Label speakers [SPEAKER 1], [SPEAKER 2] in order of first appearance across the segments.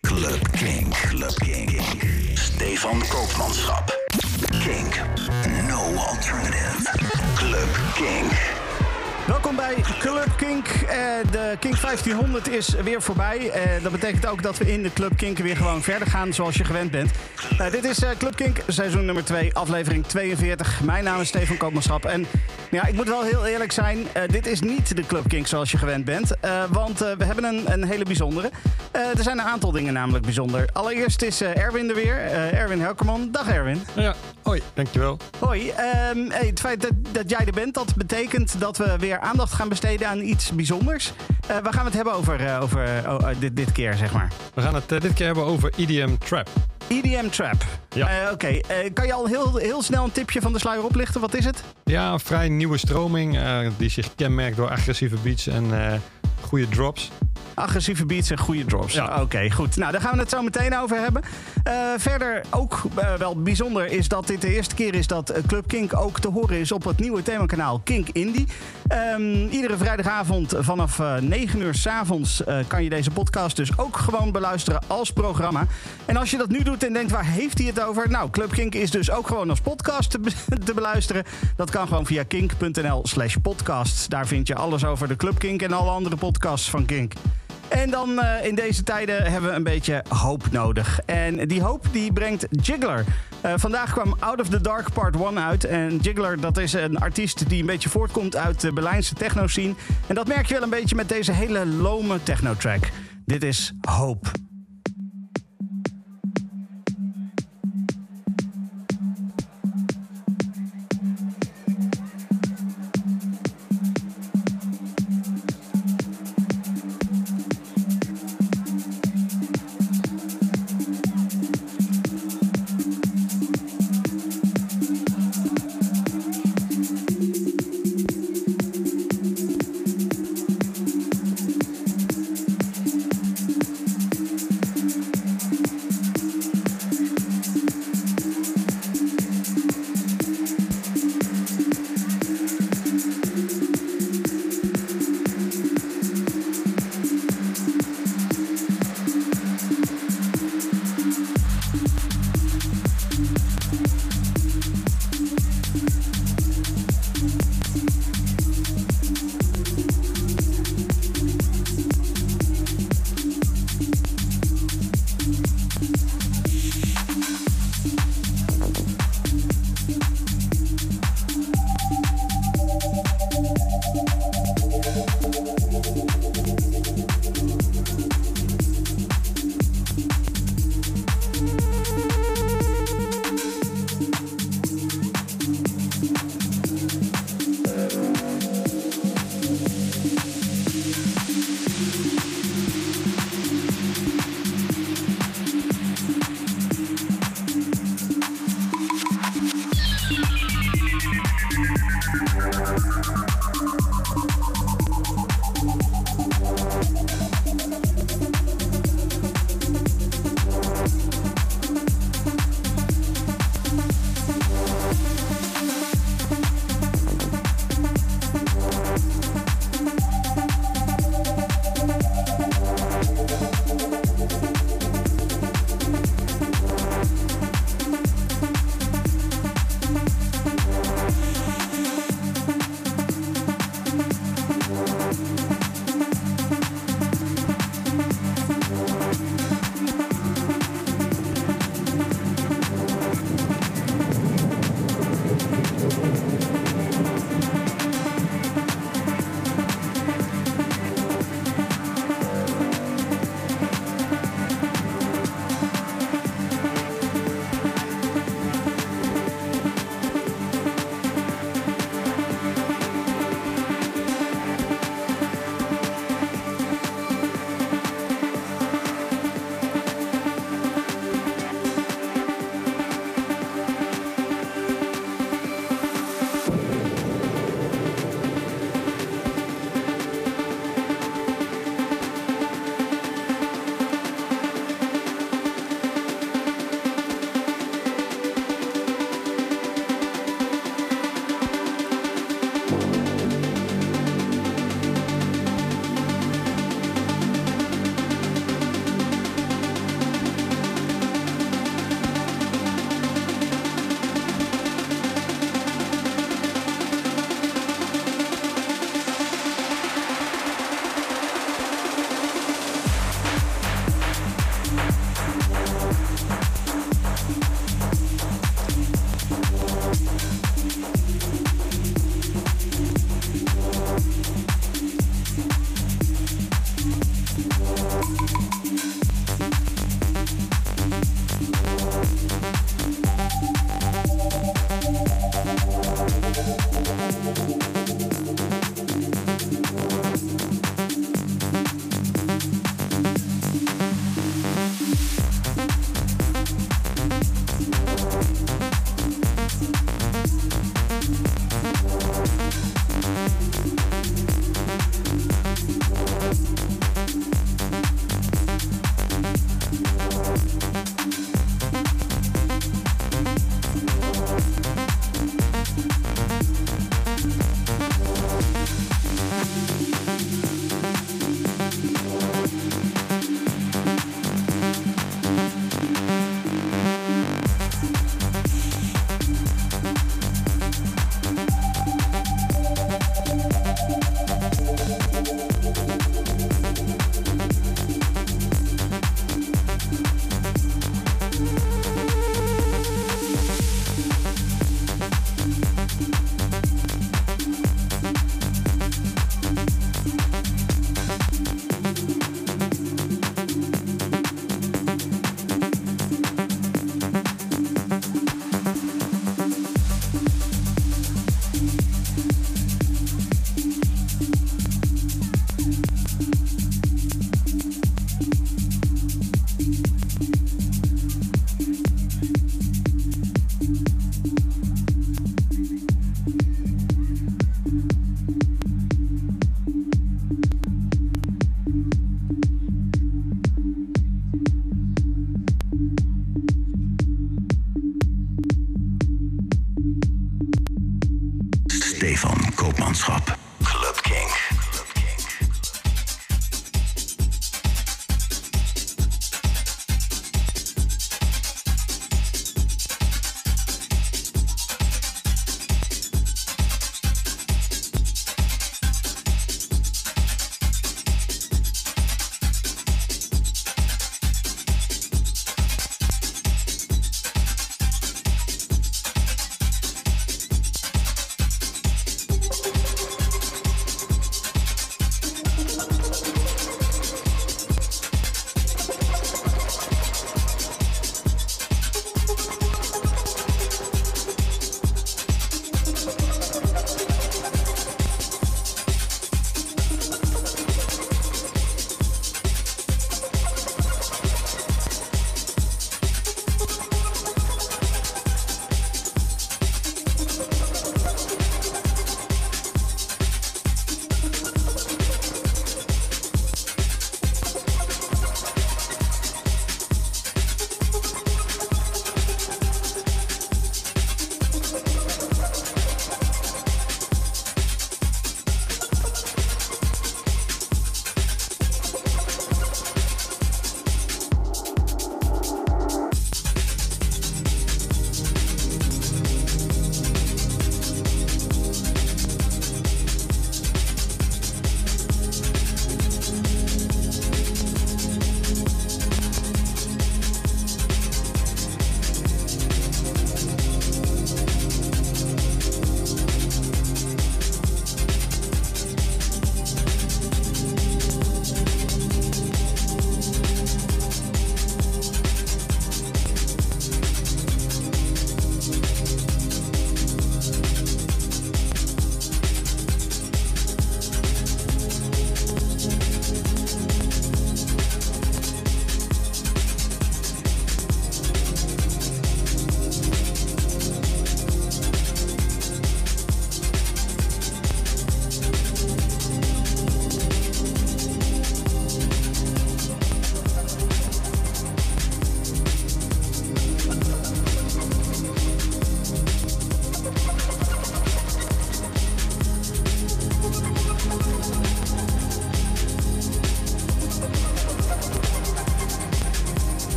[SPEAKER 1] Club Kink. Club Kink. Stefan Koopmanschap. Kink. No alternative. Club Kink.
[SPEAKER 2] Welkom bij Club Kink. Eh, de Kink 1500 is weer voorbij. Eh, dat betekent ook dat we in de Club Kink weer gewoon verder gaan zoals je gewend bent. Eh, dit is Club Kink, seizoen nummer 2, aflevering 42. Mijn naam is Stefan Koopmanschap. En ja, ik moet wel heel eerlijk zijn, dit is niet de Club Kink zoals je gewend bent. want we hebben een, een hele bijzondere. er zijn een aantal dingen namelijk bijzonder. Allereerst is Erwin er weer. Erwin Helkerman. Dag Erwin.
[SPEAKER 3] Ja, hoi, dankjewel.
[SPEAKER 2] Hoi. Ehm, hey, het feit dat, dat jij er bent, dat betekent dat we weer aandacht gaan besteden aan iets bijzonders. Waar gaan we het hebben over, over uh, dit, dit keer, zeg maar?
[SPEAKER 3] We gaan het dit keer hebben over EDM Trap.
[SPEAKER 2] EDM Trap. Ja. Oké, kan je al heel, heel snel een tipje van de sluier oplichten? Wat is het?
[SPEAKER 3] Ja, een vrij nieuwe stroming die zich kenmerkt door agressieve beats en goede drops.
[SPEAKER 2] Agressieve beats en goede drops. Ja. Oké, goed. Nou, daar gaan we het zo meteen over hebben. Uh, verder ook uh, wel bijzonder is dat dit de eerste keer is dat eh, Club Kink ook te horen is op het nieuwe themakanaal Kink Indie. Um, iedere vrijdagavond vanaf uh, 9 uur s avonds kan je deze podcast dus ook gewoon beluisteren als programma. En als je dat nu doet en denkt, waar heeft hij het over? Nou, Club Kink is dus ook gewoon als podcast te, te beluisteren. Dat kan gewoon via kink.nl slash podcast. Daar vind je alles over de Club Kink en alle andere podcasts van Kink. En dan uh, in deze tijden hebben we een beetje hoop nodig. En die hoop die brengt Jiggler. Uh, vandaag kwam Out of the Dark Part 1 uit. En Jiggler dat is een artiest die een beetje voortkomt uit de Berlijnse techno-scene. En dat merk je wel een beetje met deze hele lome techno-track. Dit is Hoop.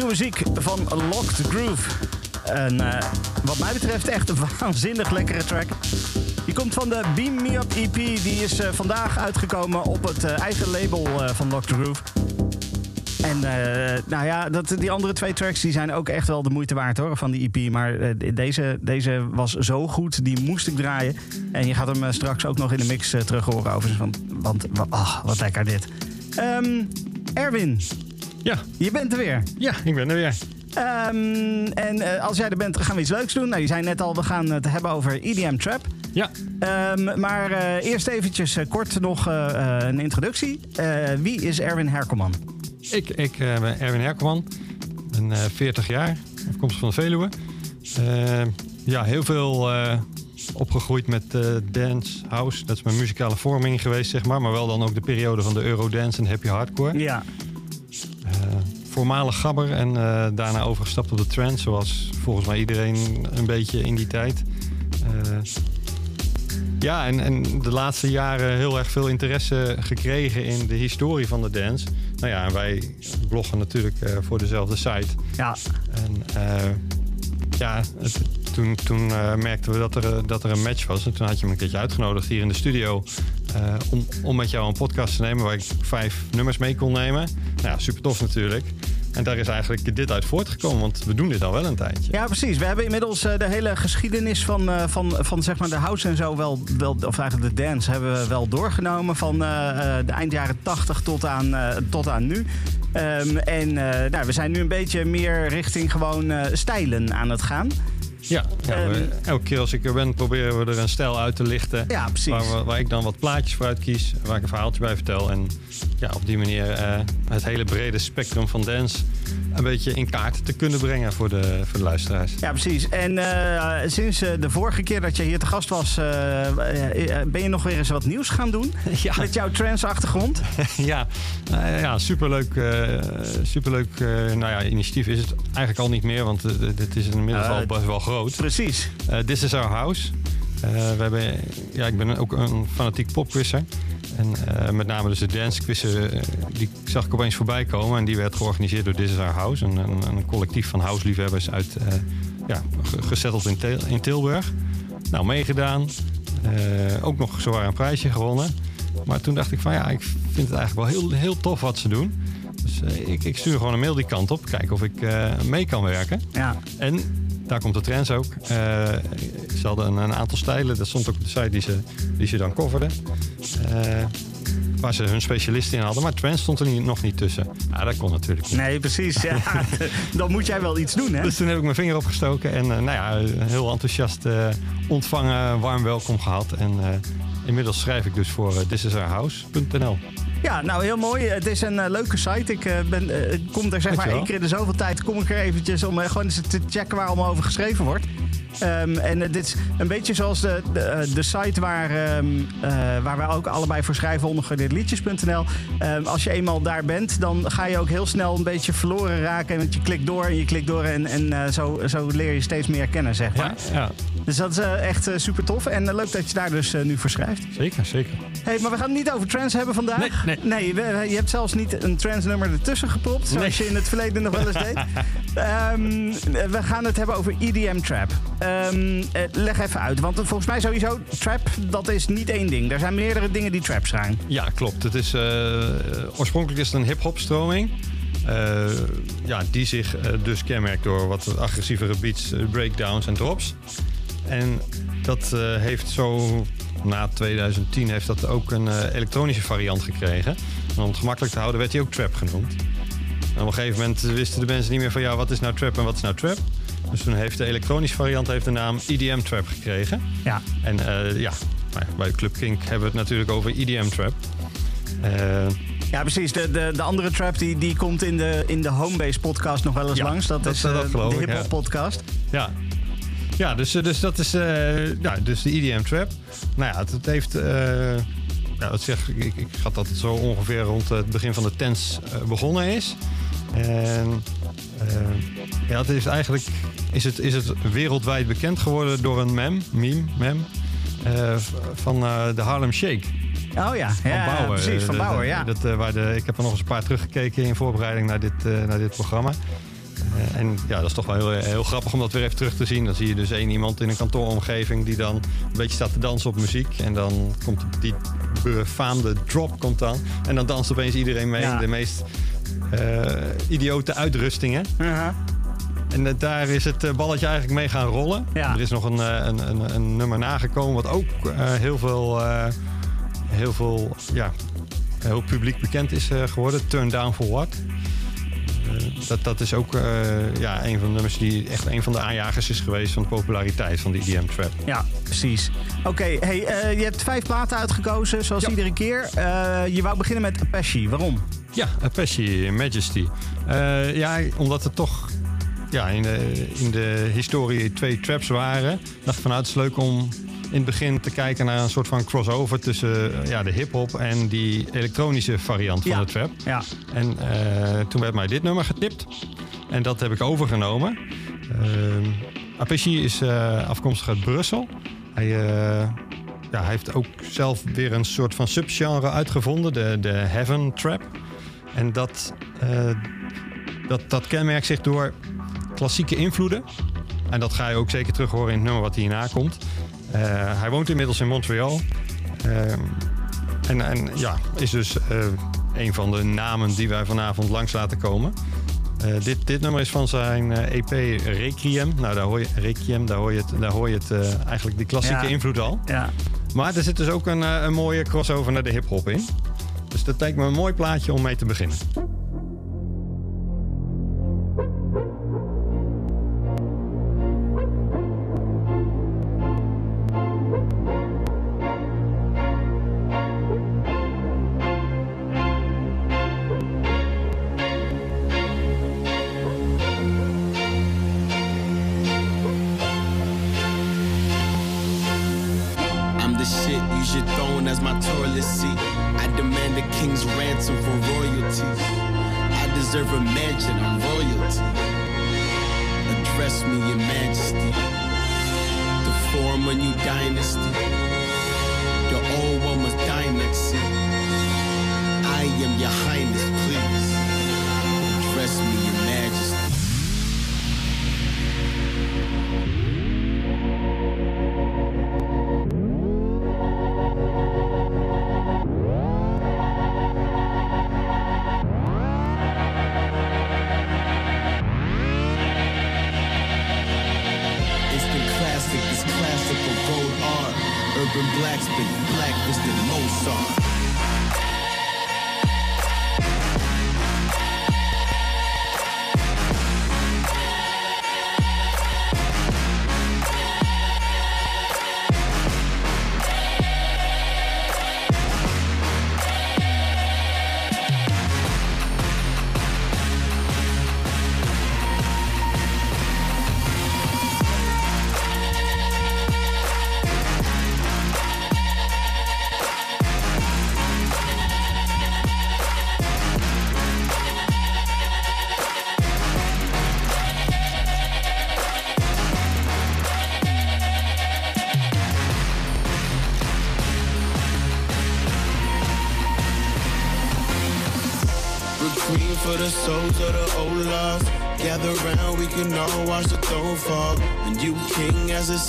[SPEAKER 2] Nieuwe muziek van Locked Groove. En uh, wat mij betreft echt een waanzinnig lekkere track. Die komt van de Beam Me Up EP. Die is uh, vandaag uitgekomen op het uh, eigen label van Locked Groove. En nou ja, dat, die andere twee tracks die zijn ook echt wel de moeite waard hoor, van die EP. Maar deze, deze was zo goed, die moest ik draaien. En je gaat hem straks ook nog in de mix terug horen overigens. Want, want wat lekker dit. Um, Erwin.
[SPEAKER 3] Ja.
[SPEAKER 2] Je bent er weer.
[SPEAKER 3] Ja, ik ben er weer.
[SPEAKER 2] Um, en uh, als jij er bent, gaan we iets leuks doen. Nou, je zei net al, we gaan het hebben over EDM Trap.
[SPEAKER 3] Ja.
[SPEAKER 2] Um, maar uh, eerst eventjes uh, kort nog een introductie. wie is Erwin Herkelman?
[SPEAKER 3] Ik, ik ben Erwin Herkelman. ben 40 jaar, afkomstig van de Veluwe. ja, heel veel opgegroeid met dance, house. Dat is mijn muzikale vorming geweest, zeg maar. Maar wel dan ook de periode van de Eurodance en happy hardcore.
[SPEAKER 2] Ja
[SPEAKER 3] voormalig gabber en uh, daarna overgestapt op de trend, zoals volgens mij iedereen een beetje in die tijd. Uh, ja, en, en de laatste jaren heel erg veel interesse gekregen in de historie van de dance. Nou ja, en wij bloggen natuurlijk uh, voor dezelfde site.
[SPEAKER 2] Ja.
[SPEAKER 3] En ja, het, toen, toen merkten we dat er, dat er een match was. En toen had je me een keertje uitgenodigd hier in de studio om, om met jou een podcast te nemen waar ik vijf nummers mee kon nemen. Nou ja, super tof natuurlijk. En daar is eigenlijk dit uit voortgekomen, want we doen dit al wel een tijdje.
[SPEAKER 2] Ja, precies. We hebben inmiddels de hele geschiedenis van, van, van zeg maar de house en zo wel, wel, of eigenlijk de dance, hebben we wel doorgenomen. Van de eind jaren 80 tot aan, tot aan nu. Um, en nou, we zijn nu een beetje meer richting gewoon stijlen aan het gaan.
[SPEAKER 3] Ja, ja we, elke keer als ik er ben proberen we er een stijl uit te lichten.
[SPEAKER 2] Ja, precies.
[SPEAKER 3] Waar, waar, ik dan wat plaatjes voor uitkies, waar ik een verhaaltje bij vertel. En ja, op die manier uh, het hele brede spectrum van dance een beetje in kaart te kunnen brengen voor de, voor de luisteraars.
[SPEAKER 2] Ja, precies. En uh, sinds uh, de vorige keer dat je hier te gast was, ben je nog weer eens wat nieuws gaan doen?
[SPEAKER 3] Ja.
[SPEAKER 2] Met jouw trance-achtergrond?
[SPEAKER 3] ja, ja, superleuk. superleuk nou ja, initiatief is het eigenlijk al niet meer, want dit is inmiddels al best wel groot.
[SPEAKER 2] Precies.
[SPEAKER 3] This is our house. we hebben, ja, ik ben ook een fanatiek popquizzer. En uh, met name dus de dancequizzen, uh, die zag ik opeens voorbij komen. En die werd georganiseerd door This is Our House. Een, een, een collectief van houseliefhebbers uit, uh, ja, gezetteld in, Til in, Tilburg. Nou, meegedaan. ook nog zowaar een prijsje gewonnen. Maar toen dacht ik van ja, ik vind het eigenlijk wel heel, heel tof wat ze doen. Dus ik, ik, stuur gewoon een mail die kant op. Kijken of ik mee kan werken.
[SPEAKER 2] Ja.
[SPEAKER 3] En daar komt de trends ook. Uh, ze hadden een, een, aantal stijlen, dat stond ook op de site die ze, die ze dan coverden. Uh, waar ze hun specialisten in hadden. Maar trends stond er niet, nog niet tussen. Ja, dat kon natuurlijk niet.
[SPEAKER 2] Nee, precies. Ja. dan moet jij wel iets doen, hè?
[SPEAKER 3] Dus toen heb ik mijn vinger opgestoken. En uh, nou ja, heel enthousiast ontvangen, warm welkom gehad. En inmiddels schrijf ik dus voor thisisourhouse.nl.
[SPEAKER 2] Ja, nou heel mooi. Het is een uh, leuke site. Ik uh, ben, uh, kom er zeg maar één keer in de zoveel tijd kom ik er eventjes om gewoon eens te checken waar allemaal over geschreven wordt. Um, en dit is een beetje zoals de, de, de site waar, um, waar wij ook allebei voor schrijven onder liedjes.nl. Um, ehm, als je eenmaal daar bent, dan ga je ook heel snel een beetje verloren raken. Want je klikt door en je klikt door en, en zo, zo leer je steeds meer kennen, zeg maar.
[SPEAKER 3] Ja, ja.
[SPEAKER 2] Dus dat is echt super tof. En leuk dat je daar dus nu voor schrijft.
[SPEAKER 3] Zeker, zeker.
[SPEAKER 2] Hey, maar we gaan het niet over trends hebben vandaag.
[SPEAKER 3] Nee,
[SPEAKER 2] nee. nee je hebt zelfs niet een transnummer ertussen gepropt, zoals nee. je in het verleden nog wel eens deed. we gaan het hebben over EDM Trap. Um, leg even uit, want volgens mij sowieso, trap, dat is niet één ding. Er zijn meerdere dingen die trap zijn.
[SPEAKER 3] Ja, klopt. Het is, uh, oorspronkelijk is het een hip-hop stroming. Uh, ja, die zich dus kenmerkt door wat agressievere beats, breakdowns en drops. En dat heeft zo na 2010 heeft dat ook een elektronische variant gekregen. En om het gemakkelijk te houden werd hij ook trap genoemd. En op een gegeven moment wisten de mensen niet meer van ja, wat is nou trap en wat is nou trap. Dus toen heeft de elektronische variant heeft de naam EDM Trap gekregen.
[SPEAKER 2] Ja.
[SPEAKER 3] En uh, ja, bij Club Kink hebben we het natuurlijk over EDM Trap. Uh,
[SPEAKER 2] ja, precies. De, de, de andere trap die, die komt in de, in de Homebase podcast nog wel eens
[SPEAKER 3] ja,
[SPEAKER 2] langs. Dat,
[SPEAKER 3] dat
[SPEAKER 2] is uh,
[SPEAKER 3] dat
[SPEAKER 2] de hip-hop
[SPEAKER 3] ja.
[SPEAKER 2] podcast.
[SPEAKER 3] Ja, ja, dus, dus dat is uh, ja, dus de EDM trap. Nou ja, het, het heeft. Uh, ja, dat zeg, ik, ik schat dat zo ongeveer rond het begin van de tens begonnen is. En ja, het is eigenlijk is het, is het wereldwijd bekend geworden door een mem, meme, mem, van de Harlem Shake.
[SPEAKER 2] Oh ja,
[SPEAKER 3] van
[SPEAKER 2] ja,
[SPEAKER 3] Bauer.
[SPEAKER 2] precies, van Bauer, ja.
[SPEAKER 3] Dat, waar de, ik heb er nog eens een paar teruggekeken in voorbereiding naar dit, naar dit programma. Eh, en ja, dat is toch wel heel, heel, grappig om dat weer even terug te zien. Dan zie je dus één iemand in een kantooromgeving die dan een beetje staat te dansen op muziek. En dan komt die befaamde drop komt dan. En dan danst opeens iedereen mee de meest idiote uitrustingen. Uh En daar is het balletje eigenlijk mee gaan rollen. Er is nog een, een, een, een, nummer nagekomen wat ook heel veel, heel veel ja, heel publiek bekend is geworden. Turn Down For What. Eh, dat, dat is ook uh, ja, een van de nummers die echt een van de aanjagers is geweest van de populariteit van de EDM trap.
[SPEAKER 2] Ja, precies. Oké, hey, uh, je hebt vijf platen uitgekozen, zoals iedere keer. je wou beginnen met Apache. Waarom?
[SPEAKER 3] Ja, Apache Majesty. ja, omdat het toch ja, in, de, in de historie twee traps waren. dacht ik vanuit het is leuk om in het begin te kijken naar een soort van crossover tussen ja, de hip-hop en die elektronische variant van de trap.
[SPEAKER 2] Ja.
[SPEAKER 3] En uh, toen werd mij dit nummer getipt. En dat heb ik overgenomen. Uh, Apache is uh, afkomstig uit Brussel. Hij, ja, hij heeft ook zelf weer een soort van subgenre uitgevonden, de, de Heaven Trap. En dat, dat, dat kenmerkt zich door klassieke invloeden. En dat ga je ook zeker terug horen in het nummer wat hierna komt. Eh, hij woont inmiddels in Montreal. Ehm, en, en ja, is dus eh, een van de namen die wij vanavond langs laten komen. Uh, dit, dit nummer is van zijn uh, EP Requiem. Nou, daar hoor je, Requiem, daar hoor je het, daar hoor je het uh, eigenlijk die klassieke invloed al.
[SPEAKER 2] Ja.
[SPEAKER 3] Maar er zit dus ook een, een mooie crossover naar de hip-hop in. Dus dat lijkt me een mooi plaatje om mee te beginnen.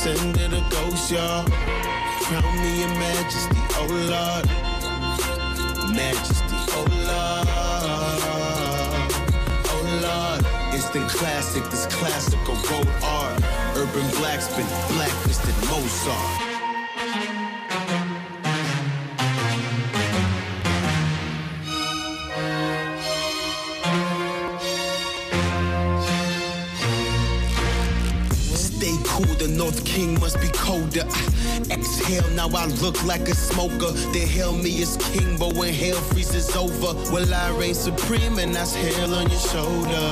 [SPEAKER 4] Ascended a ghost, y'all. I look like a smoker. They hail me as king, but when hell freezes over, will I reign supreme and that's hell on your shoulder.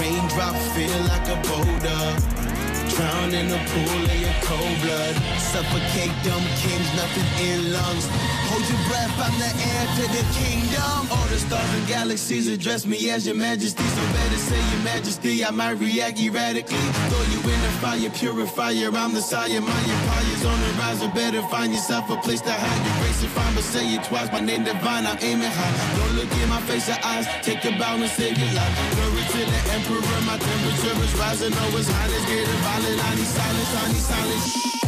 [SPEAKER 4] Raindrop feel like a boulder.
[SPEAKER 5] Drown in a pool of your cold blood. Suffocate dumb kings, nothing in lungs. Hold your breath, I'm the heir to the kingdom. All the stars and galaxies address me as your majesty. So better say your majesty, I might react erratically. Throw you in the fire, purifier. I'm the sire, my empire's on the rise. Or better find yourself a place to hide your grace and find. But say it twice, my name divine, I'm aiming high. Don't look in my face or eyes, take a bow and save your life. Glory to the emperor, my temperature is rising. Oh, his highness getting violent. I need silence, I need silence.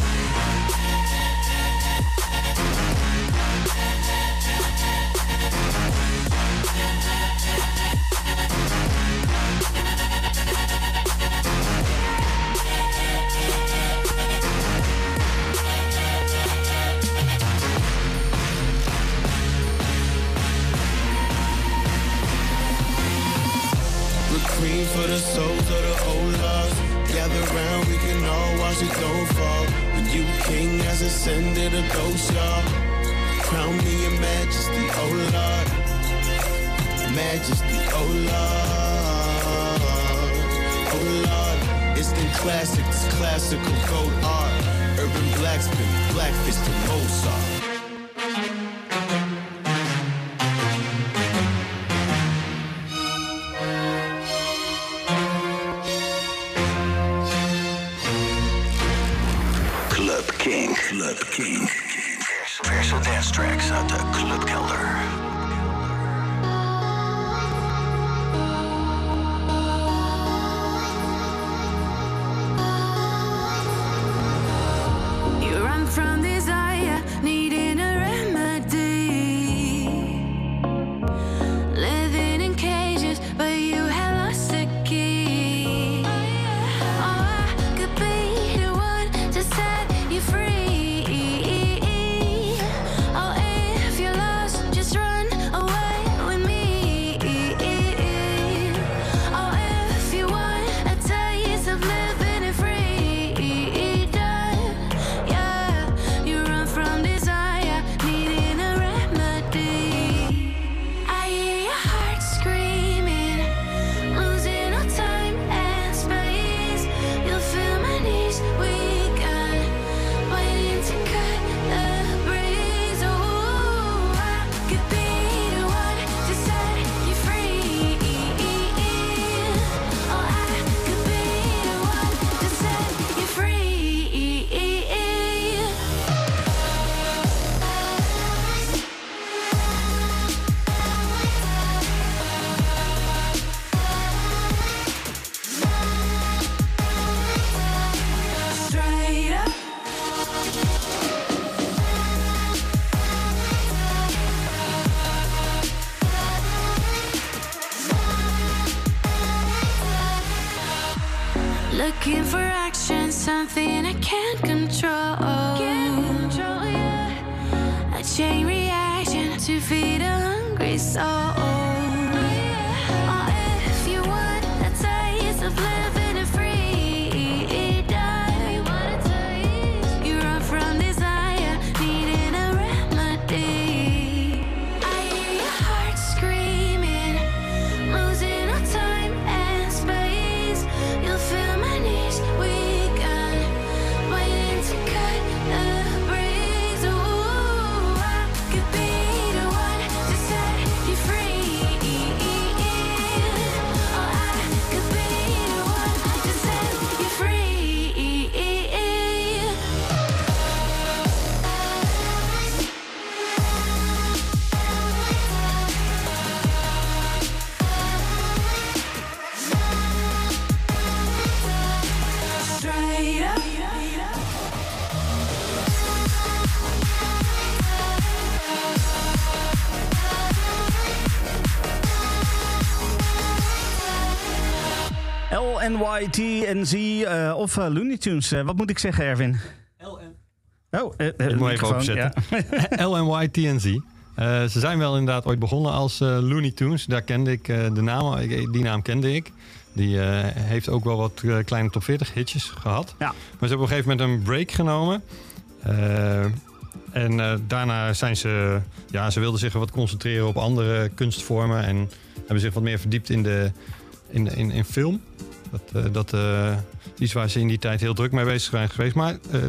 [SPEAKER 2] LNYTNZ uh, of uh, Looney Tunes. Uh, wat moet ik zeggen, Erwin?
[SPEAKER 3] LN.
[SPEAKER 2] Oh, uh,
[SPEAKER 3] Ik moet even opzetten.
[SPEAKER 2] ja.
[SPEAKER 3] LNY-TNZ. Eh, ze zijn wel inderdaad ooit begonnen als eh, Looney Tunes. Daar kende ik eh, de naam, die naam kende ik. Die eh, heeft ook wel wat eh, kleine top 40 hitjes gehad.
[SPEAKER 2] Ja.
[SPEAKER 3] Maar ze hebben op een gegeven moment een break genomen. Eh, en eh, daarna zijn ze, ja, ze wilden zich wat concentreren op andere kunstvormen. En hebben zich wat meer verdiept in, de, in, in, in film. Dat, eh, dat, eh, iets waar ze in die tijd heel druk mee bezig zijn geweest. Maar eh,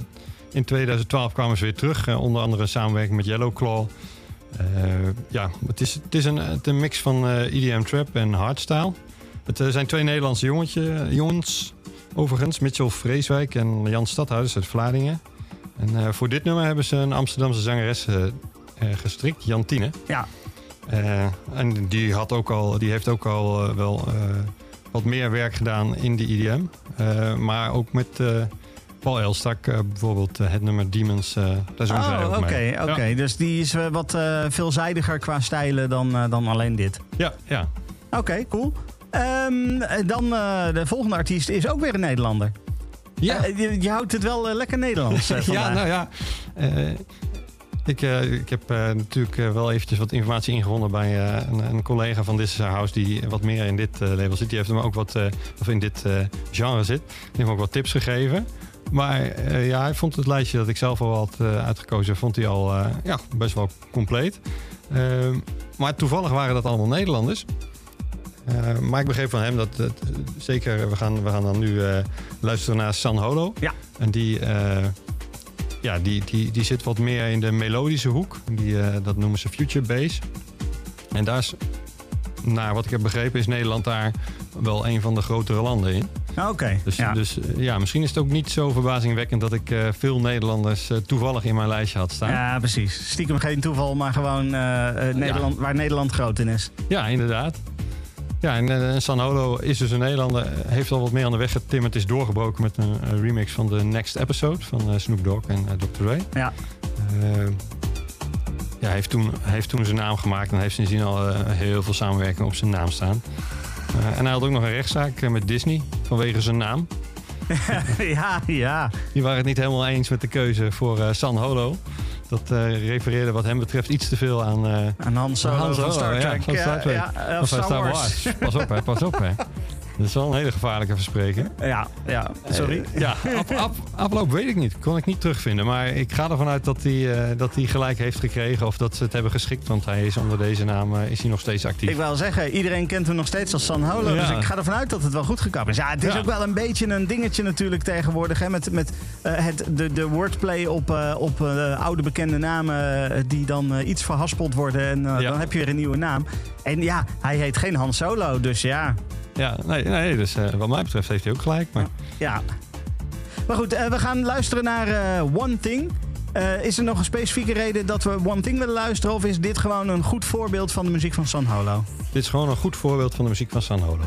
[SPEAKER 3] in 2012 kwamen ze weer terug. onder andere in samenwerking met Yellow Claw. Ja, het is, het is een, het een mix van EDM Trap en Hardstyle. Het zijn twee Nederlandse jongetje, jongens, overigens. Mitchell Vreeswijk en Jan Stadhuis uit Vlaardingen. En voor dit nummer hebben ze een Amsterdamse zangeres gestrikt, Jantine.
[SPEAKER 2] Ja,
[SPEAKER 3] en die, had ook al, die heeft ook al wel wat meer werk gedaan in de IDM. Eh, maar ook met eh, Paul Elstak, eh, bijvoorbeeld het nummer Demons. daar zongen zij
[SPEAKER 2] oh, oké. oké.
[SPEAKER 3] Ja.
[SPEAKER 2] Dus die is wat veelzijdiger qua stijlen dan, dan alleen dit.
[SPEAKER 3] Ja, ja.
[SPEAKER 2] Oké, cool. Ehm, dan de volgende artiest is ook weer een Nederlander.
[SPEAKER 3] Ja.
[SPEAKER 2] Je, je houdt het wel lekker Nederlands
[SPEAKER 3] ja, nou ja. Ik, eh, ik heb eh, natuurlijk eh, wel eventjes wat informatie ingewonnen bij een, een collega van This is Our House die wat meer in dit label zit. Die heeft hem ook wat, of in dit genre zit. Die heeft me ook wat tips gegeven. Maar ja, hij vond het lijstje dat ik zelf al had uitgekozen, vond hij al ja, best wel compleet. Ehm, maar toevallig waren dat allemaal Nederlanders. Eh, maar ik begreep van hem dat, dat, zeker, we gaan, we gaan dan nu luisteren naar San Holo.
[SPEAKER 2] Ja.
[SPEAKER 3] En die, ja, die, die, die zit wat meer in de melodische hoek. Die, eh, dat noemen ze future bass. En daar is, naar wat ik heb begrepen, is Nederland daar wel een van de grotere landen in.
[SPEAKER 2] Oké.
[SPEAKER 3] Dus
[SPEAKER 2] ja.
[SPEAKER 3] dus eh, ja, misschien is het ook niet zo verbazingwekkend dat ik eh, veel Nederlanders toevallig in mijn lijstje had staan.
[SPEAKER 2] ja, precies. Stiekem geen toeval, maar gewoon Nederland, waar Nederland groot in is.
[SPEAKER 3] Ja, inderdaad. Ja, en eh, San Holo is dus een Nederlander. eh, Heeft al wat meer aan de weg getimmerd. Is doorgebroken met een, remix van de Next Episode van eh, Snoop Dogg en Dr. Dre.
[SPEAKER 2] Ja.
[SPEAKER 3] Eh, ja, heeft toen, heeft toen zijn naam gemaakt en heeft sindsdien al heel veel samenwerking op zijn naam staan. En hij had ook nog een rechtszaak met Disney vanwege zijn naam.
[SPEAKER 2] ja, ja.
[SPEAKER 3] Die waren het niet helemaal eens met de keuze voor San Holo. Dat eh, refereerde wat hem betreft iets te veel aan... eh,
[SPEAKER 2] En Han Solo
[SPEAKER 3] Han
[SPEAKER 2] van Star
[SPEAKER 3] ja, van Star Trek.
[SPEAKER 2] Ja,
[SPEAKER 3] of
[SPEAKER 2] Star Wars.
[SPEAKER 3] Pas op, hè, pas op. Hè. Dat is wel een hele gevaarlijke verspreking.
[SPEAKER 2] Ja, ja. Sorry.
[SPEAKER 3] Eh, ja, af, af, afloop weet ik niet. Kon ik niet terugvinden. Maar ik ga ervan uit dat hij, eh, dat hij gelijk heeft gekregen. Of dat ze het hebben geschikt. Want hij is onder deze naam eh, is hij nog steeds actief.
[SPEAKER 2] Ik wil zeggen, iedereen kent hem nog steeds als San Holo.
[SPEAKER 3] Ja.
[SPEAKER 2] Dus ik ga ervan uit dat het wel goed gekapt is. Ja, het is
[SPEAKER 3] Ja.
[SPEAKER 2] ook wel een beetje een dingetje natuurlijk tegenwoordig. Hè, met met het, de, de wordplay op, op oude bekende namen die dan iets verhaspeld worden. En
[SPEAKER 3] Ja.
[SPEAKER 2] dan heb je weer een nieuwe naam. En ja, hij heet geen Han Solo. Dus ja,
[SPEAKER 3] Ja, nee, nee dus eh, wat mij betreft heeft hij ook gelijk. Maar
[SPEAKER 2] ja. Maar goed, eh, we gaan luisteren naar eh, One Thing. Eh, is er nog een specifieke reden dat we One Thing willen luisteren? Of is dit gewoon een goed voorbeeld van de muziek van San Holo?
[SPEAKER 3] dit is gewoon een goed voorbeeld van de muziek van San Holo.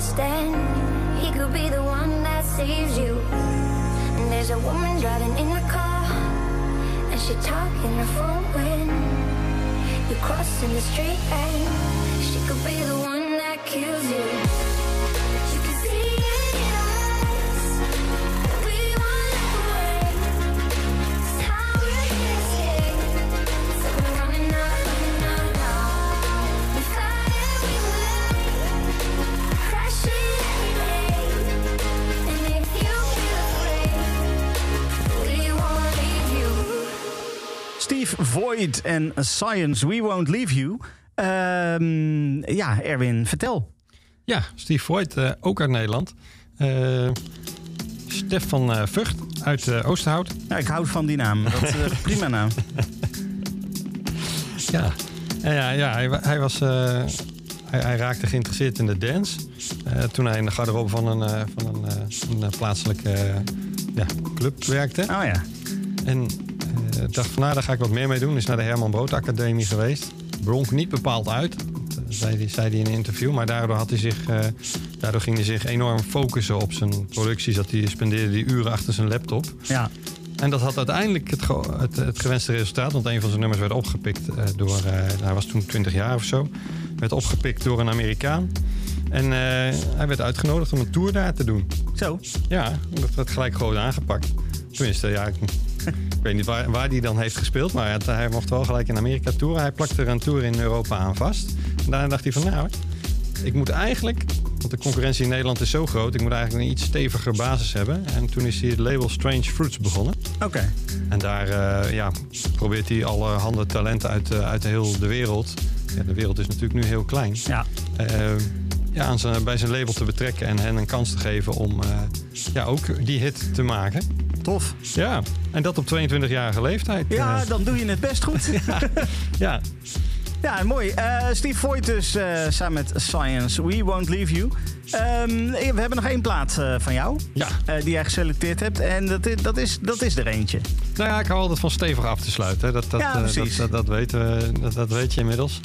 [SPEAKER 6] To the
[SPEAKER 2] En Science, We Won't Leave You. Ehm, ja, Erwin, vertel.
[SPEAKER 3] Ja, Steve Voigt, eh, ook uit Nederland. Eh Stefan eh, Vught uit Oosterhout.
[SPEAKER 2] Ja, ik hou van die naam. Dat is een prima naam.
[SPEAKER 3] Ja, ja, ja, ja hij, hij was, hij, hij raakte geïnteresseerd in de dance. toen hij in de garderobe van een, van een, een plaatselijke ja, club werkte.
[SPEAKER 2] Oh ja.
[SPEAKER 3] En eh, dacht van nou, daar ga ik wat meer mee doen. Is naar de Herman Brood Academie geweest. Blonk niet bepaald uit, dat, eh, zei hij, zei hij in een interview. Maar daardoor, had hij zich, eh, daardoor ging hij zich enorm focussen op zijn producties. Dat hij spendeerde die uren achter zijn laptop.
[SPEAKER 2] Ja.
[SPEAKER 3] En dat had uiteindelijk het, het, het gewenste resultaat. Want een van zijn nummers werd opgepikt door... eh, hij was toen 20 jaar of zo. Werd opgepikt door een Amerikaan. En hij werd uitgenodigd om een tour daar te doen.
[SPEAKER 2] Zo.
[SPEAKER 3] Ja, dat werd gelijk groot aangepakt. Tenminste, ja, ik, ik weet niet waar, waar hij dan heeft gespeeld. Maar het- hij mocht wel gelijk in Amerika toeren. Hij plakte er een tour in Europa aan vast. En daarna dacht hij van, nou, ik moet eigenlijk... Want de concurrentie in Nederland is zo groot. Ik moet eigenlijk een iets steviger basis hebben. En toen is hij het label Strange Fruits begonnen.
[SPEAKER 2] Oké.
[SPEAKER 3] En daar eh, ja, probeert hij alle handen talenten uit, eh, uit heel de wereld. Ja, de wereld is natuurlijk nu heel klein.
[SPEAKER 2] Ja.
[SPEAKER 3] eh, ja, aan zijn, bij zijn label te betrekken en hen een kans te geven om eh, ja, ook die hit te maken.
[SPEAKER 2] Tof.
[SPEAKER 3] Ja, en dat op 22-jarige leeftijd.
[SPEAKER 2] Ja,
[SPEAKER 3] Eh,
[SPEAKER 2] dan doe je het best goed.
[SPEAKER 3] ja.
[SPEAKER 2] Ja, mooi. Eh, Steve Voigt dus samen met Science, We Won't Leave You. Ehm, we hebben nog één plaat eh, van jou.
[SPEAKER 3] Ja.
[SPEAKER 2] eh, die jij geselecteerd hebt. En dat is, dat, is, dat is er eentje.
[SPEAKER 3] Nou ja, ik hou altijd van stevig af te sluiten. hè. Dat, dat,
[SPEAKER 2] Ja,
[SPEAKER 3] eh, dat, dat, dat, weten we, dat, dat weet je inmiddels.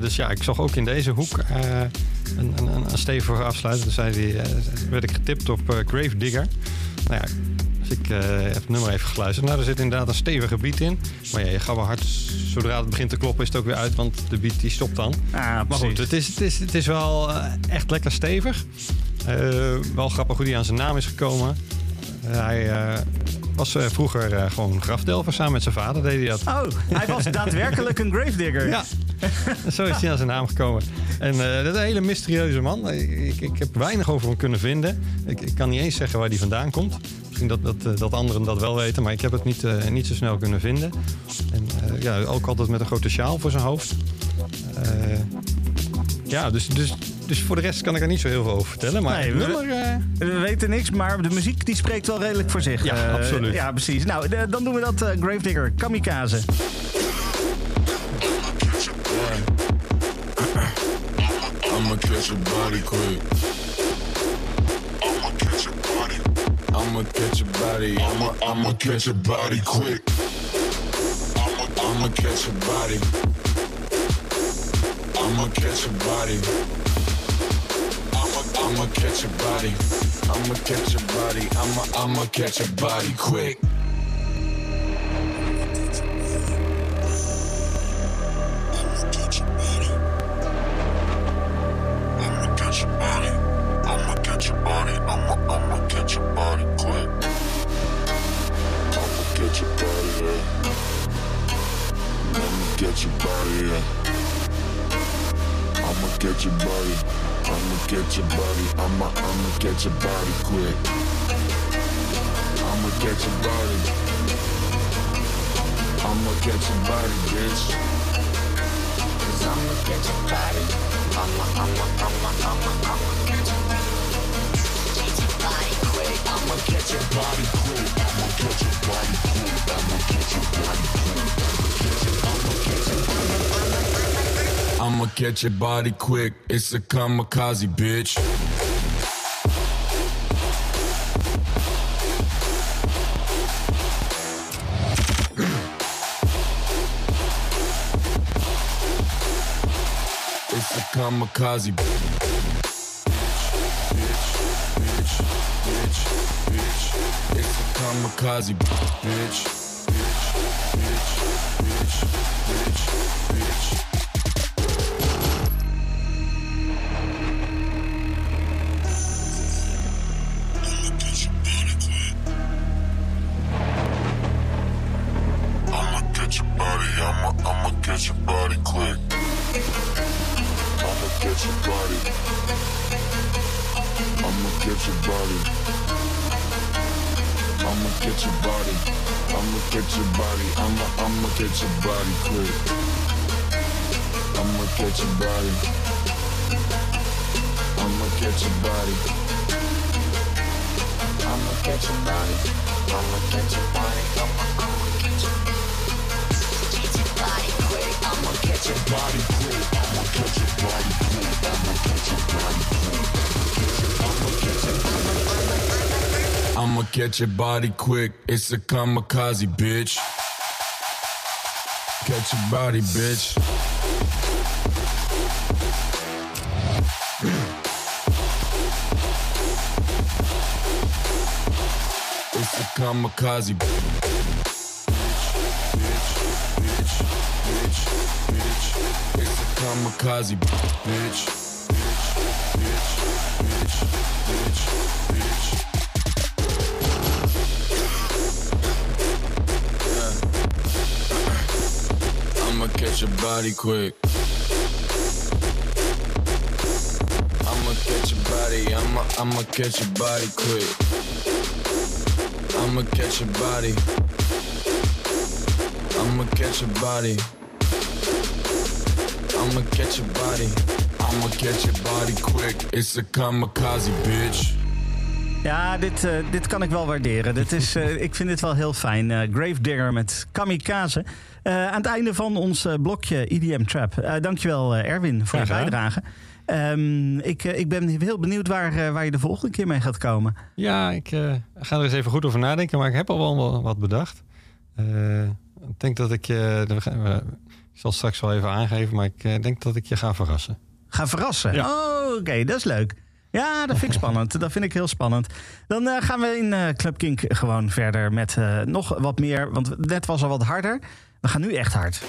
[SPEAKER 3] Dus ja, ik zag ook in deze hoek een, een, een stevige zei werd ik getipt op Grave Digger. Nou ja, Dus ik eh, heb het nummer even geluisterd. Nou, er zit inderdaad een stevige beat in. Maar ja, je gaat wel hard. Zodra het begint te kloppen is het ook weer uit. Want de beat die stopt dan.
[SPEAKER 2] Ah,
[SPEAKER 3] Maar
[SPEAKER 2] precies.
[SPEAKER 3] goed, het is, het is, het is wel eh, echt lekker stevig. Eh, wel grappig hoe hij aan zijn naam is gekomen. Hij was vroeger eh, gewoon grafdelver. Samen met zijn vader deed hij dat.
[SPEAKER 2] Oh, hij was daadwerkelijk een gravedigger.
[SPEAKER 3] Ja, zo is hij aan zijn naam gekomen. En dat is een hele mysterieuze man. Ik, ik heb weinig over hem kunnen vinden. Ik, ik kan niet eens zeggen waar hij vandaan komt. Misschien dat, dat, eh, dat anderen dat wel weten, maar ik heb het niet, eh, niet zo snel kunnen vinden. En eh, ja, ook altijd met een grote sjaal voor zijn hoofd. Eh, ja, dus, dus, dus voor de rest kan ik er niet zo heel veel over vertellen. Maar
[SPEAKER 2] Nee, we-
[SPEAKER 3] nummer...
[SPEAKER 2] We weten niks, maar de muziek die spreekt wel redelijk voor zich.
[SPEAKER 3] Ja, absoluut.
[SPEAKER 2] Ja, precies. Nou, de- dan doen we dat eh, Gravedigger, Kamikaze.
[SPEAKER 7] I'ma catch body quick. I'ma catch a body. I'ma I'ma catch a body quick. I'ma I'ma catch a body. I'ma catch a body. I'ma I'ma catch a body. I'ma catch a body. I'ma I'ma catch a body quick. Yeah. I'ma catch your body. I'ma catch your body. I'ma I'ma catch your body quick. I'ma catch your body. I'ma catch your body, bitch. Cause I'ma catch your body. I'ma, I'ma, I'ma, I'ma, I'ma catch your body quick. I'ma catch your body quick. I'ma catch your body quick. I'ma catch your body quick. I'ma catch your body quick. I'ma catch your body quick. It's a kamikaze, bitch. It's a kamikaze, bitch. kamikaze, bitch. bitch, bitch, bitch, bitch, bitch. Your body. I'ma I'ma catch your body quick. I'ma catch your body. I'ma catch your body. I'ma catch your body. I'ma catch your body. I'ma I'ma catch your body quick. I'ma catch your body quick. I'ma catch your body quick. I'ma catch your body quick. I'ma catch your body quick. It's a kamikaze, bitch. Catch your body, bitch. It's a kamikaze. Bitch, kamikaze. Bitch, bitch, bitch, bitch, bitch, bitch. Yeah. Your body quick. I'ma catch your body. I'ma I'ma catch your body quick. I'ma catch your body. I'ma catch your body. I'ma catch your body. I'ma catch your body quick. It's a kamikaze, bitch.
[SPEAKER 2] Ja, dit, eh, dit kan ik wel waarderen. Dit is, eh, ik vind dit wel heel fijn. Eh Gravedigger met Kamikaze. Aan het einde van ons blokje EDM Trap. Eh, dankjewel Erwin voor je bijdrage. Ehm, ik, ik ben heel benieuwd waar, waar je de volgende keer mee gaat komen.
[SPEAKER 3] Ja, ik ga er eens even goed over nadenken, maar ik heb al wel wat bedacht. Ik denk dat ik ik zal straks wel even aangeven, maar ik denk dat ik je ga verrassen.
[SPEAKER 2] Ga verrassen.
[SPEAKER 3] Ja.
[SPEAKER 2] Oh, oké, dat is leuk. Ja, dat vind ik spannend. Dat vind ik heel spannend. Dan eh, gaan we in eh, Club Kink gewoon verder met eh, nog wat meer. Want net was al wat harder. We gaan nu echt hard.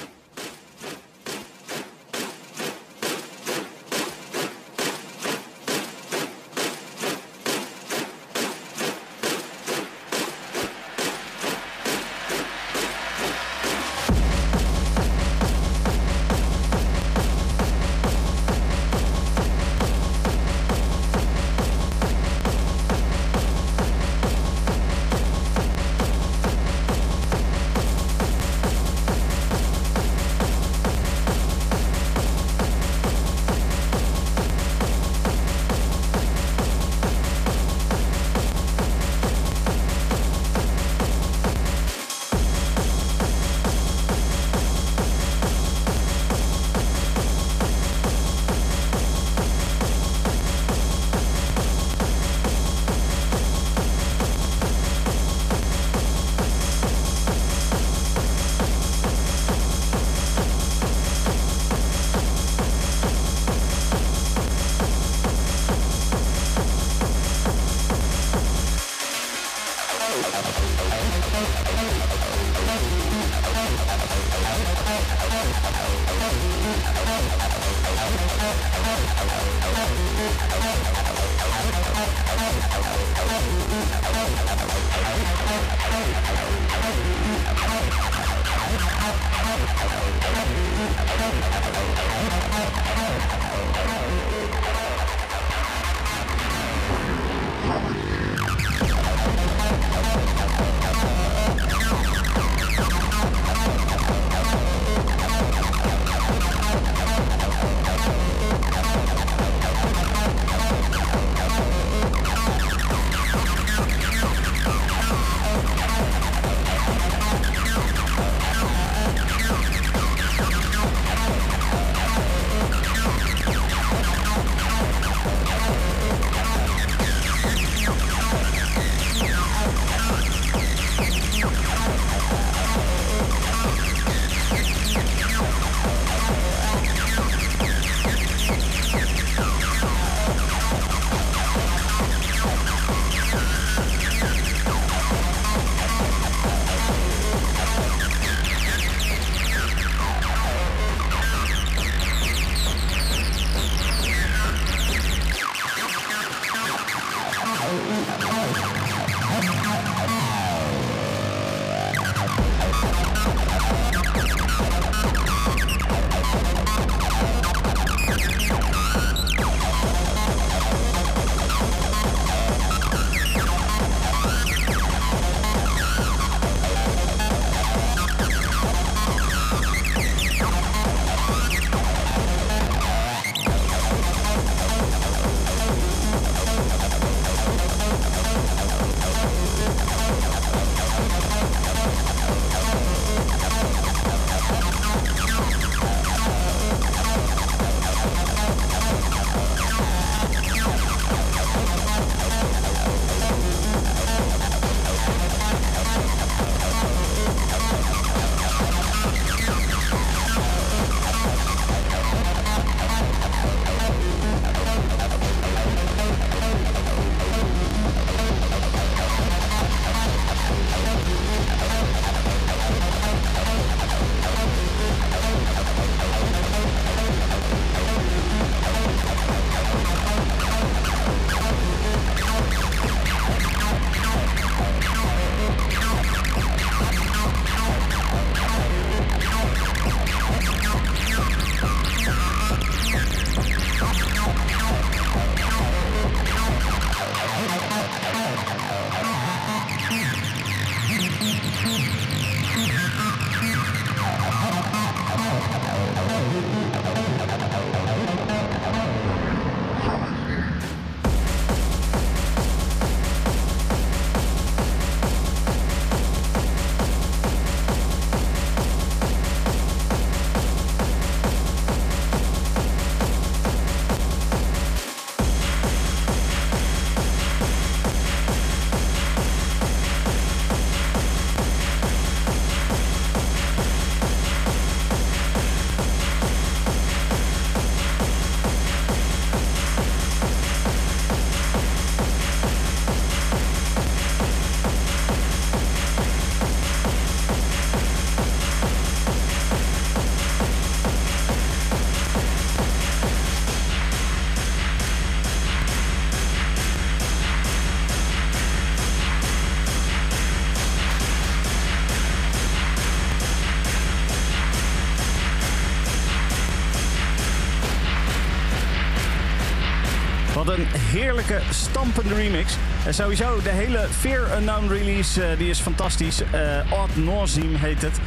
[SPEAKER 2] Heerlijke, stampende remix. En sowieso, de hele Fear Unknown release eh, die is fantastisch. Uh, Odd Nauseam heet het.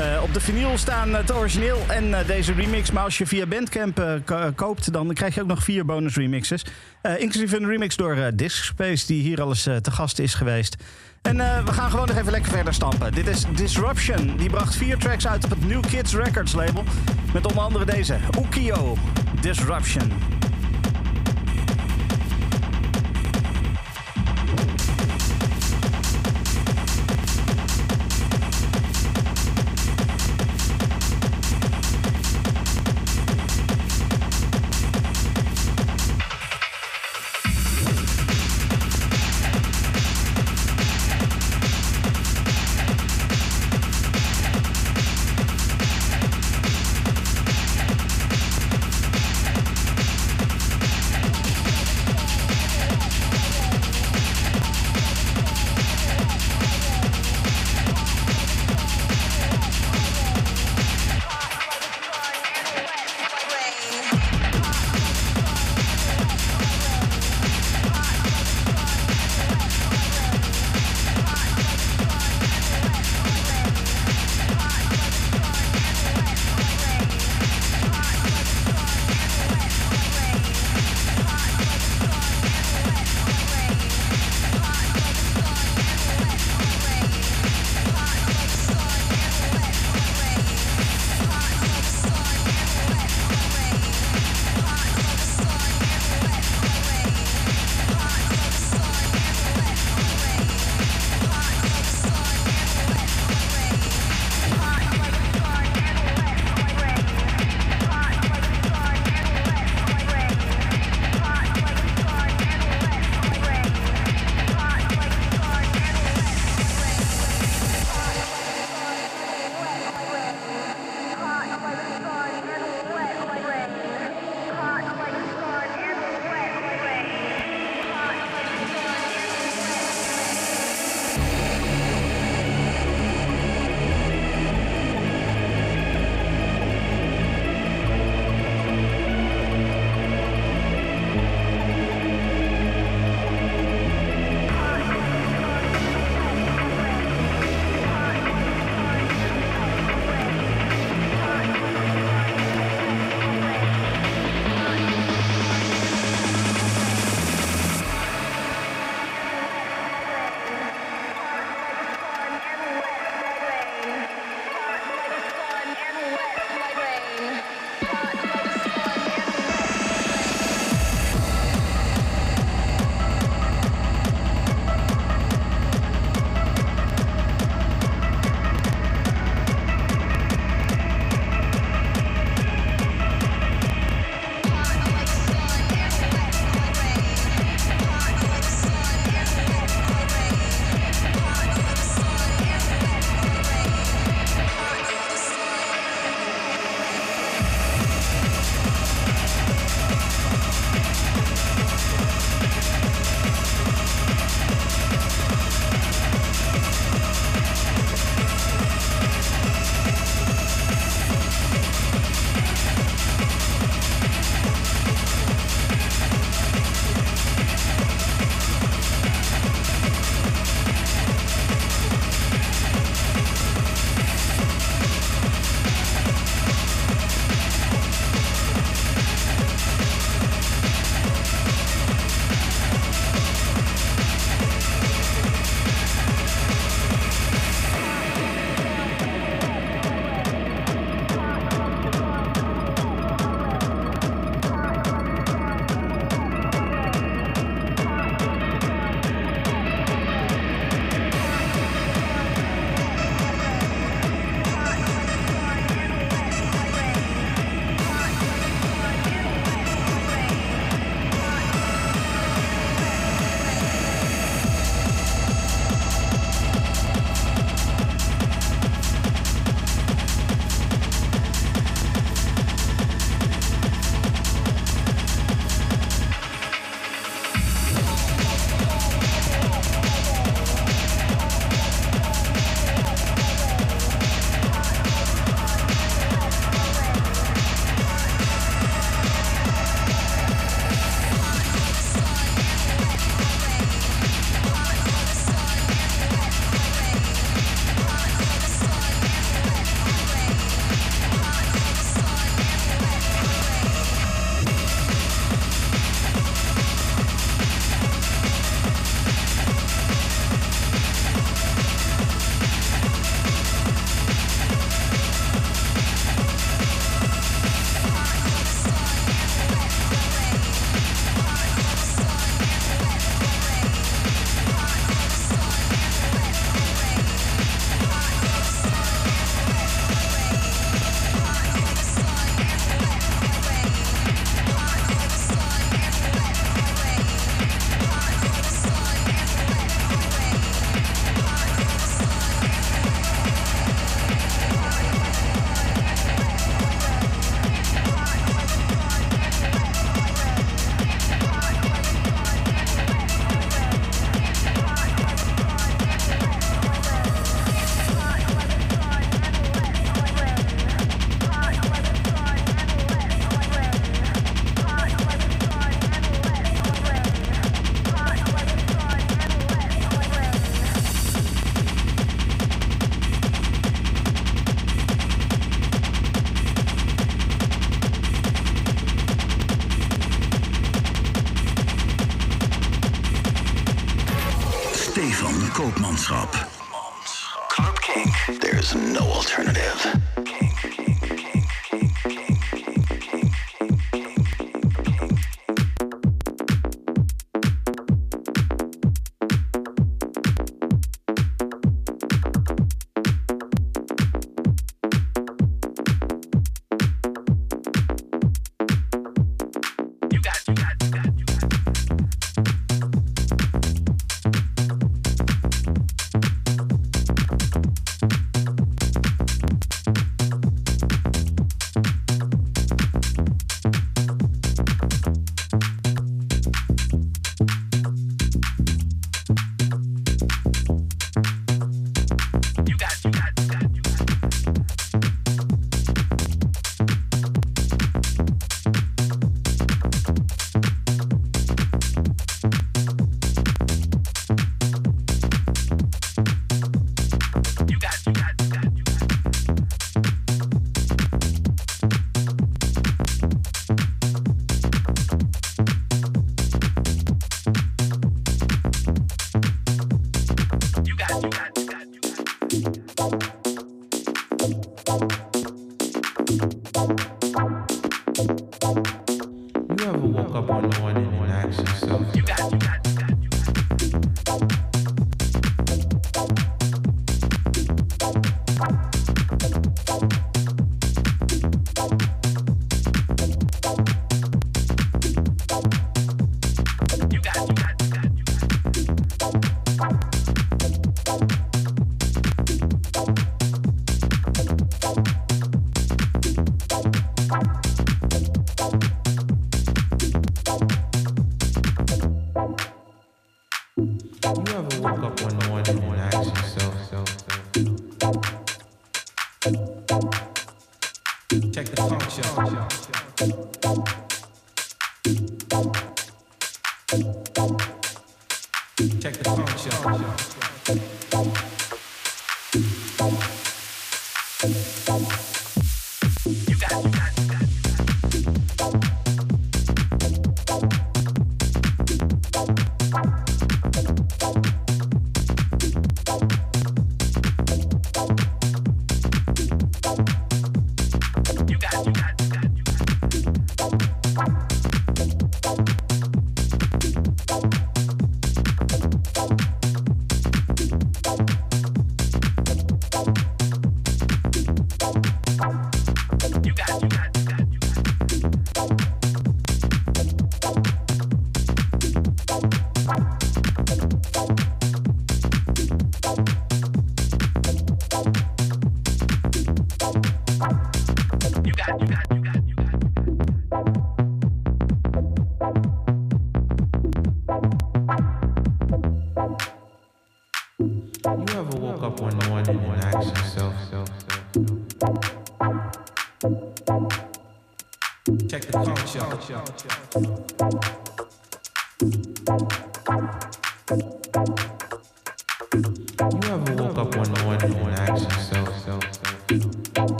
[SPEAKER 2] Uh, op de vinyl staan het origineel en deze remix. Maar als je via Bandcamp koopt, dan krijg je ook nog vier bonus remixes. inclusief een remix door Disc Space, die hier al eens te gast is geweest. En we gaan gewoon nog even lekker verder stampen. Dit is Disruption. Die bracht vier tracks uit op het New Kids Records label. Met onder andere deze. Ukio, Disruption.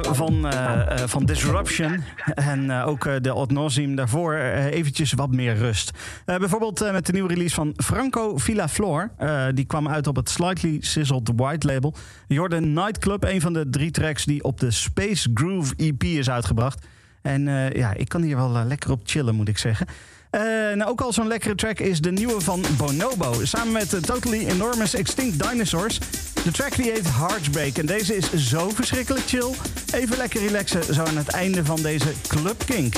[SPEAKER 2] Van, eh, eh, van Disruption en eh, ook de Nauseam daarvoor eventjes wat meer rust. Bijvoorbeeld met de nieuwe release van Franco Villaflor. Die kwam uit op het Slightly Sizzled White label. Jordan Nightclub, een van de drie tracks die op de Space Groove EP is uitgebracht. En ja, ik kan hier wel lekker op chillen, moet ik zeggen. Nou, ook al zo'n lekkere track is de nieuwe van Bonobo. Samen met Totally Enormous Extinct Dinosaurs. De track die heet Heartbreak. En deze is zo verschrikkelijk chill. Even lekker relaxen zo aan het einde van deze Club Kink.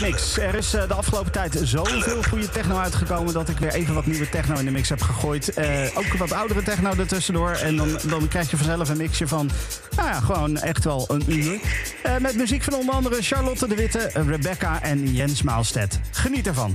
[SPEAKER 2] Mix. Er is eh, de afgelopen tijd zoveel goede techno uitgekomen... dat ik weer even wat nieuwe techno in de mix heb gegooid. Eh, ook wat oudere techno ertussendoor. En dan, dan krijg je vanzelf een mixje van... nou ja, gewoon echt wel een uur. Eh, met muziek van onder andere Charlotte de Witte, Rebecca en Jens Maalstedt. Geniet ervan.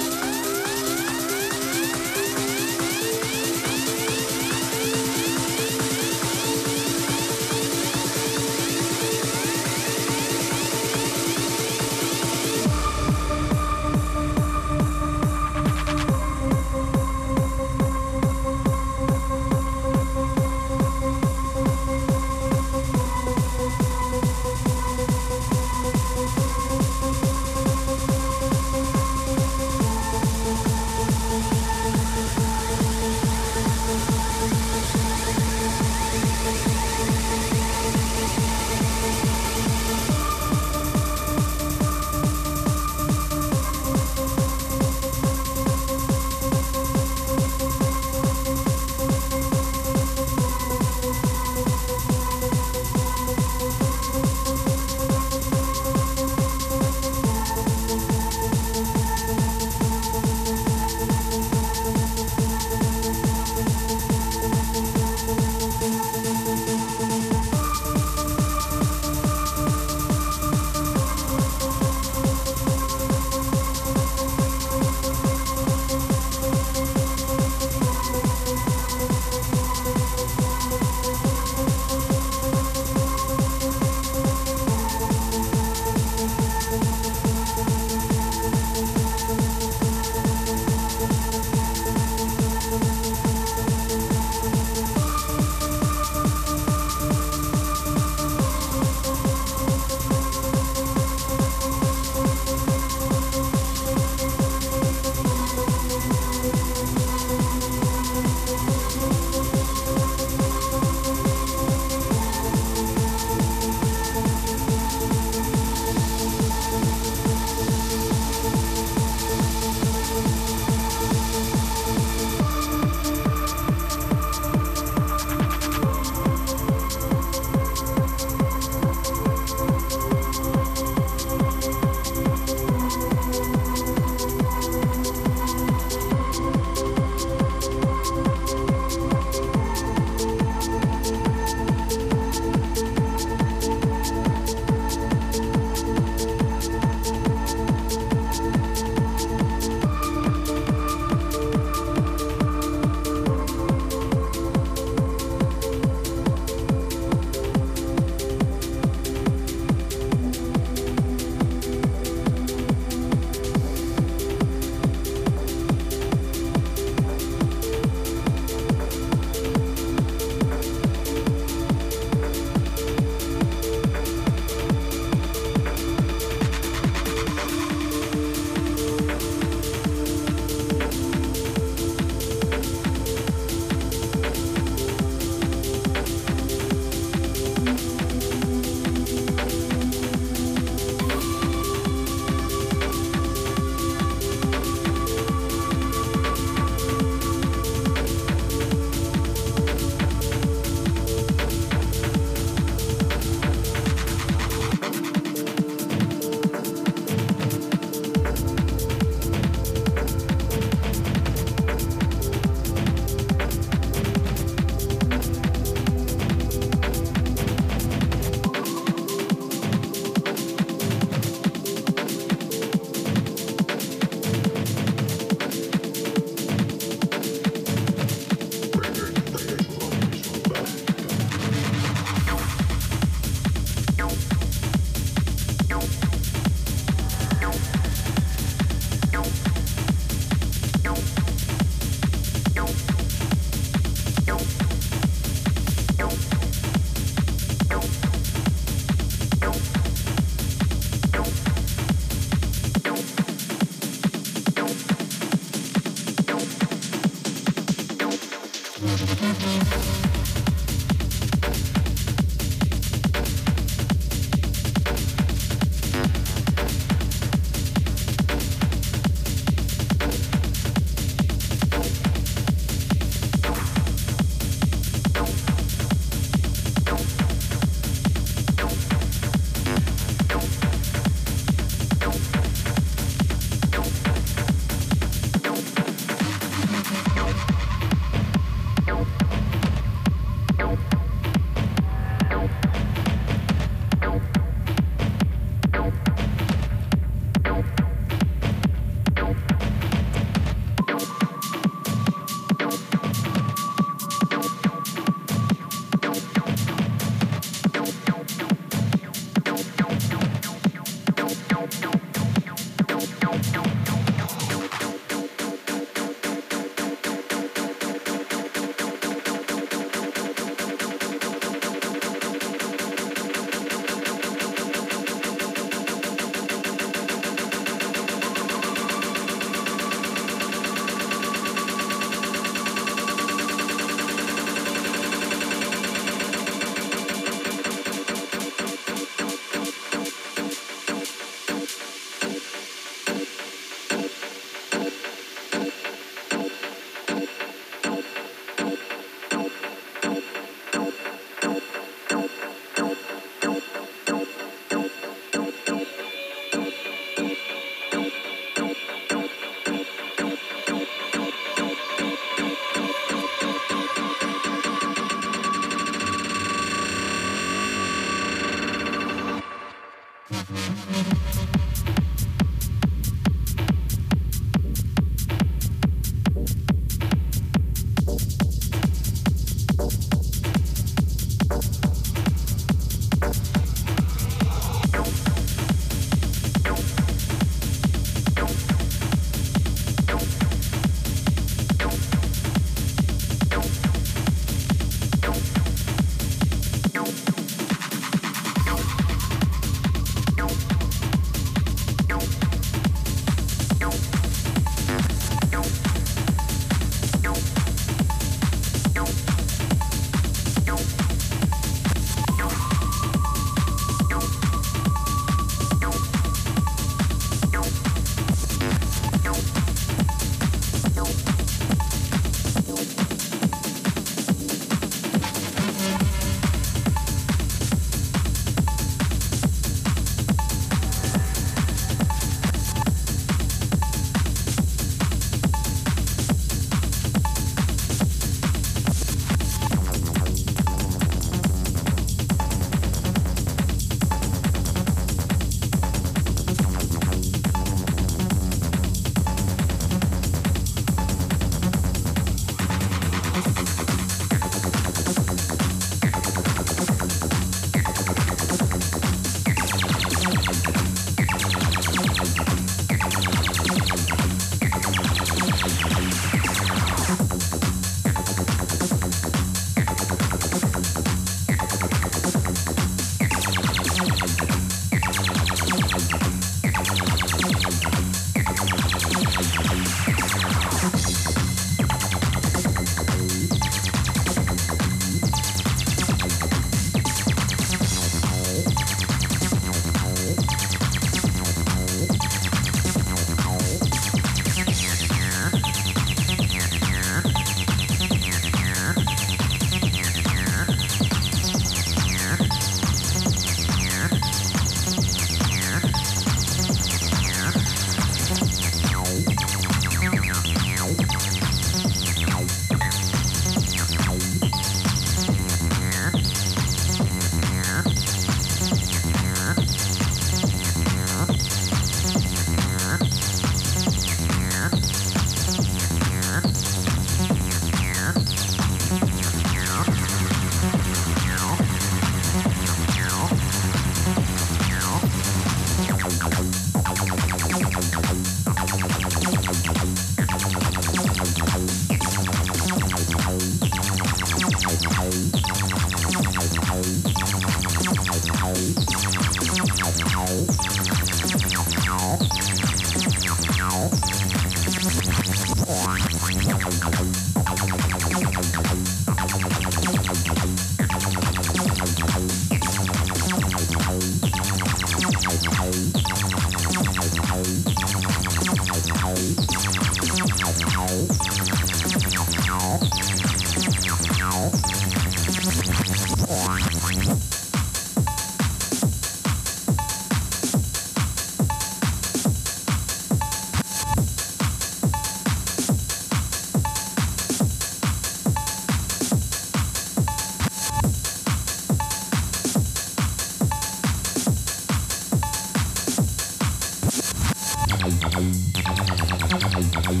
[SPEAKER 7] Thank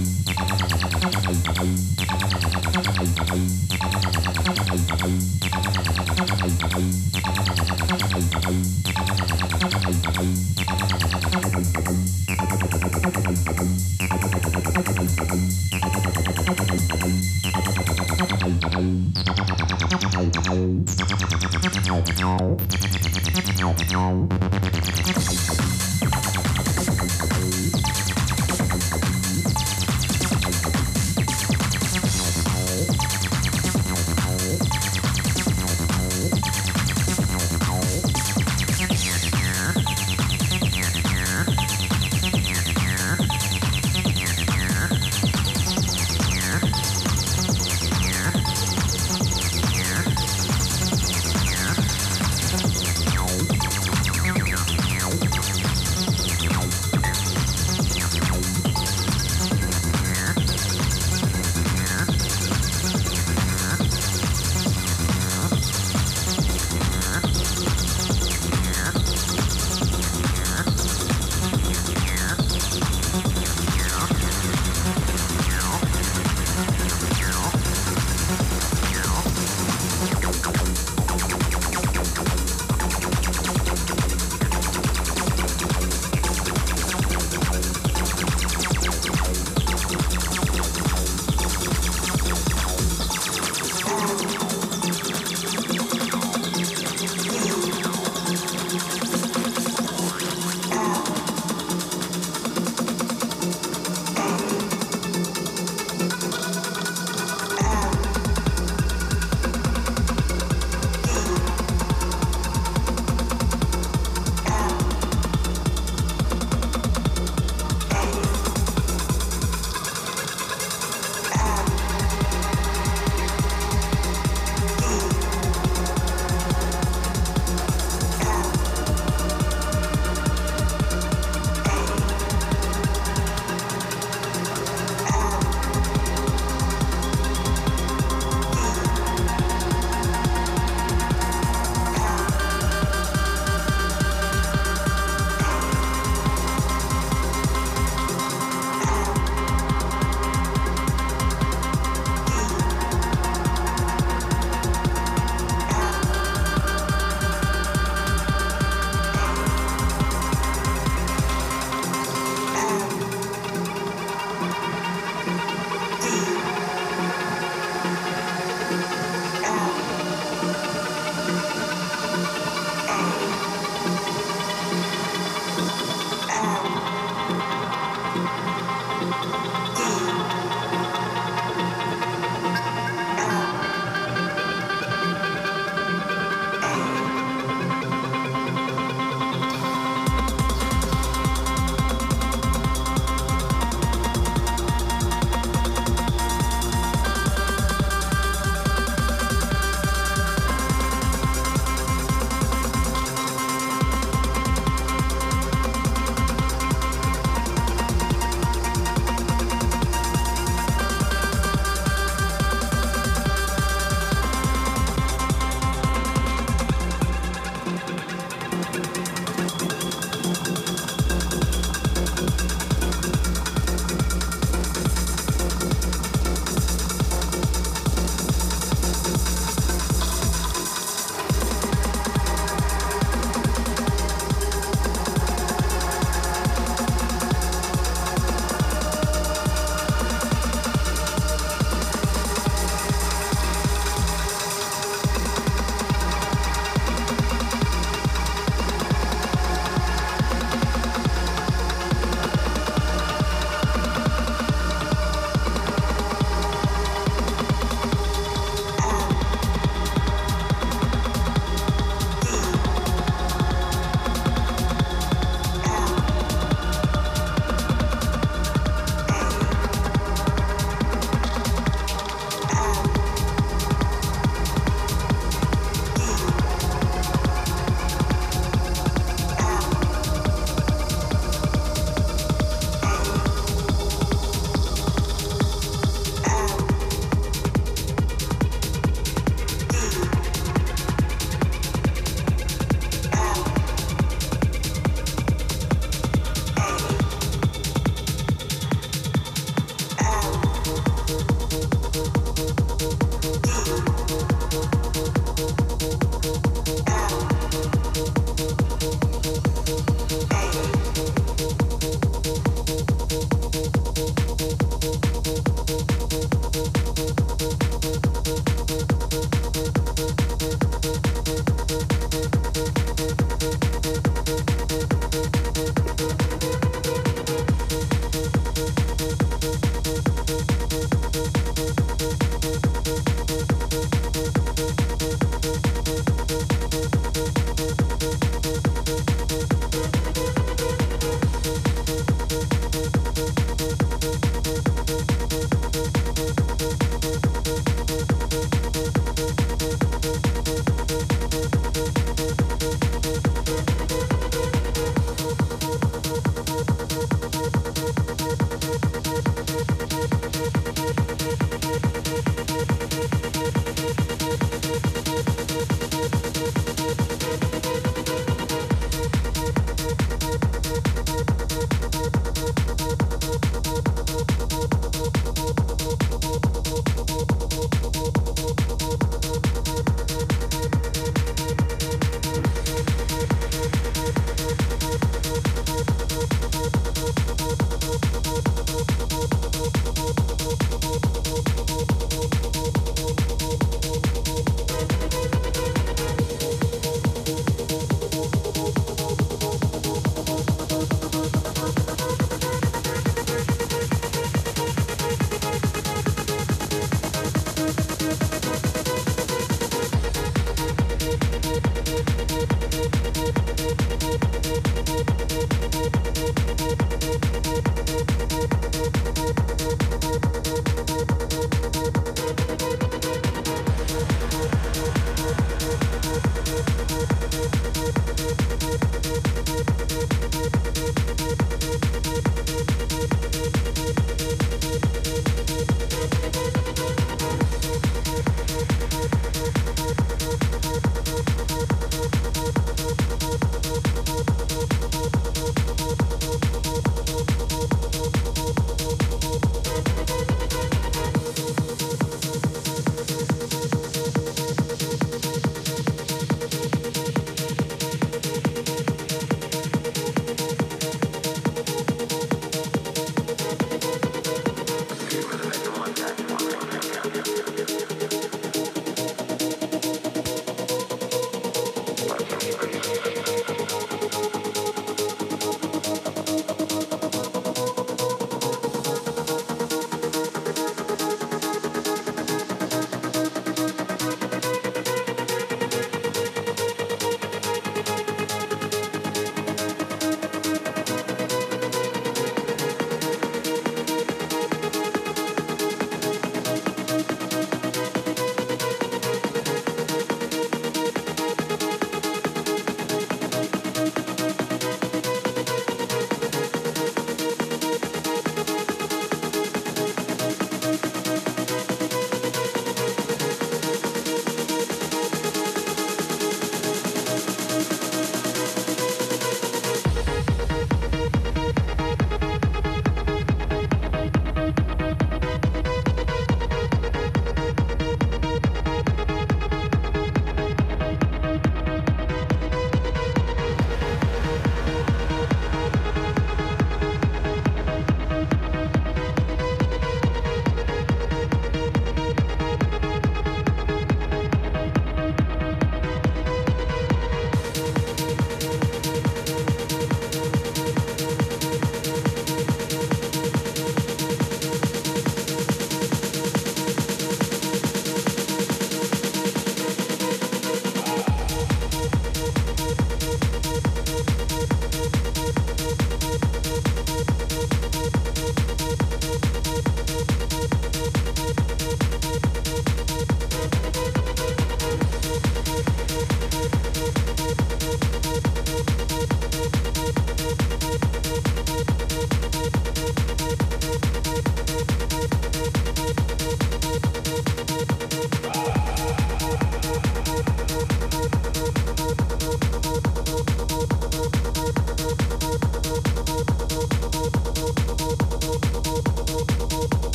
[SPEAKER 7] you.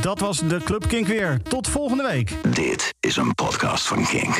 [SPEAKER 2] Dat was de Club Kink weer. Tot volgende week.
[SPEAKER 1] Dit is een podcast van Kink.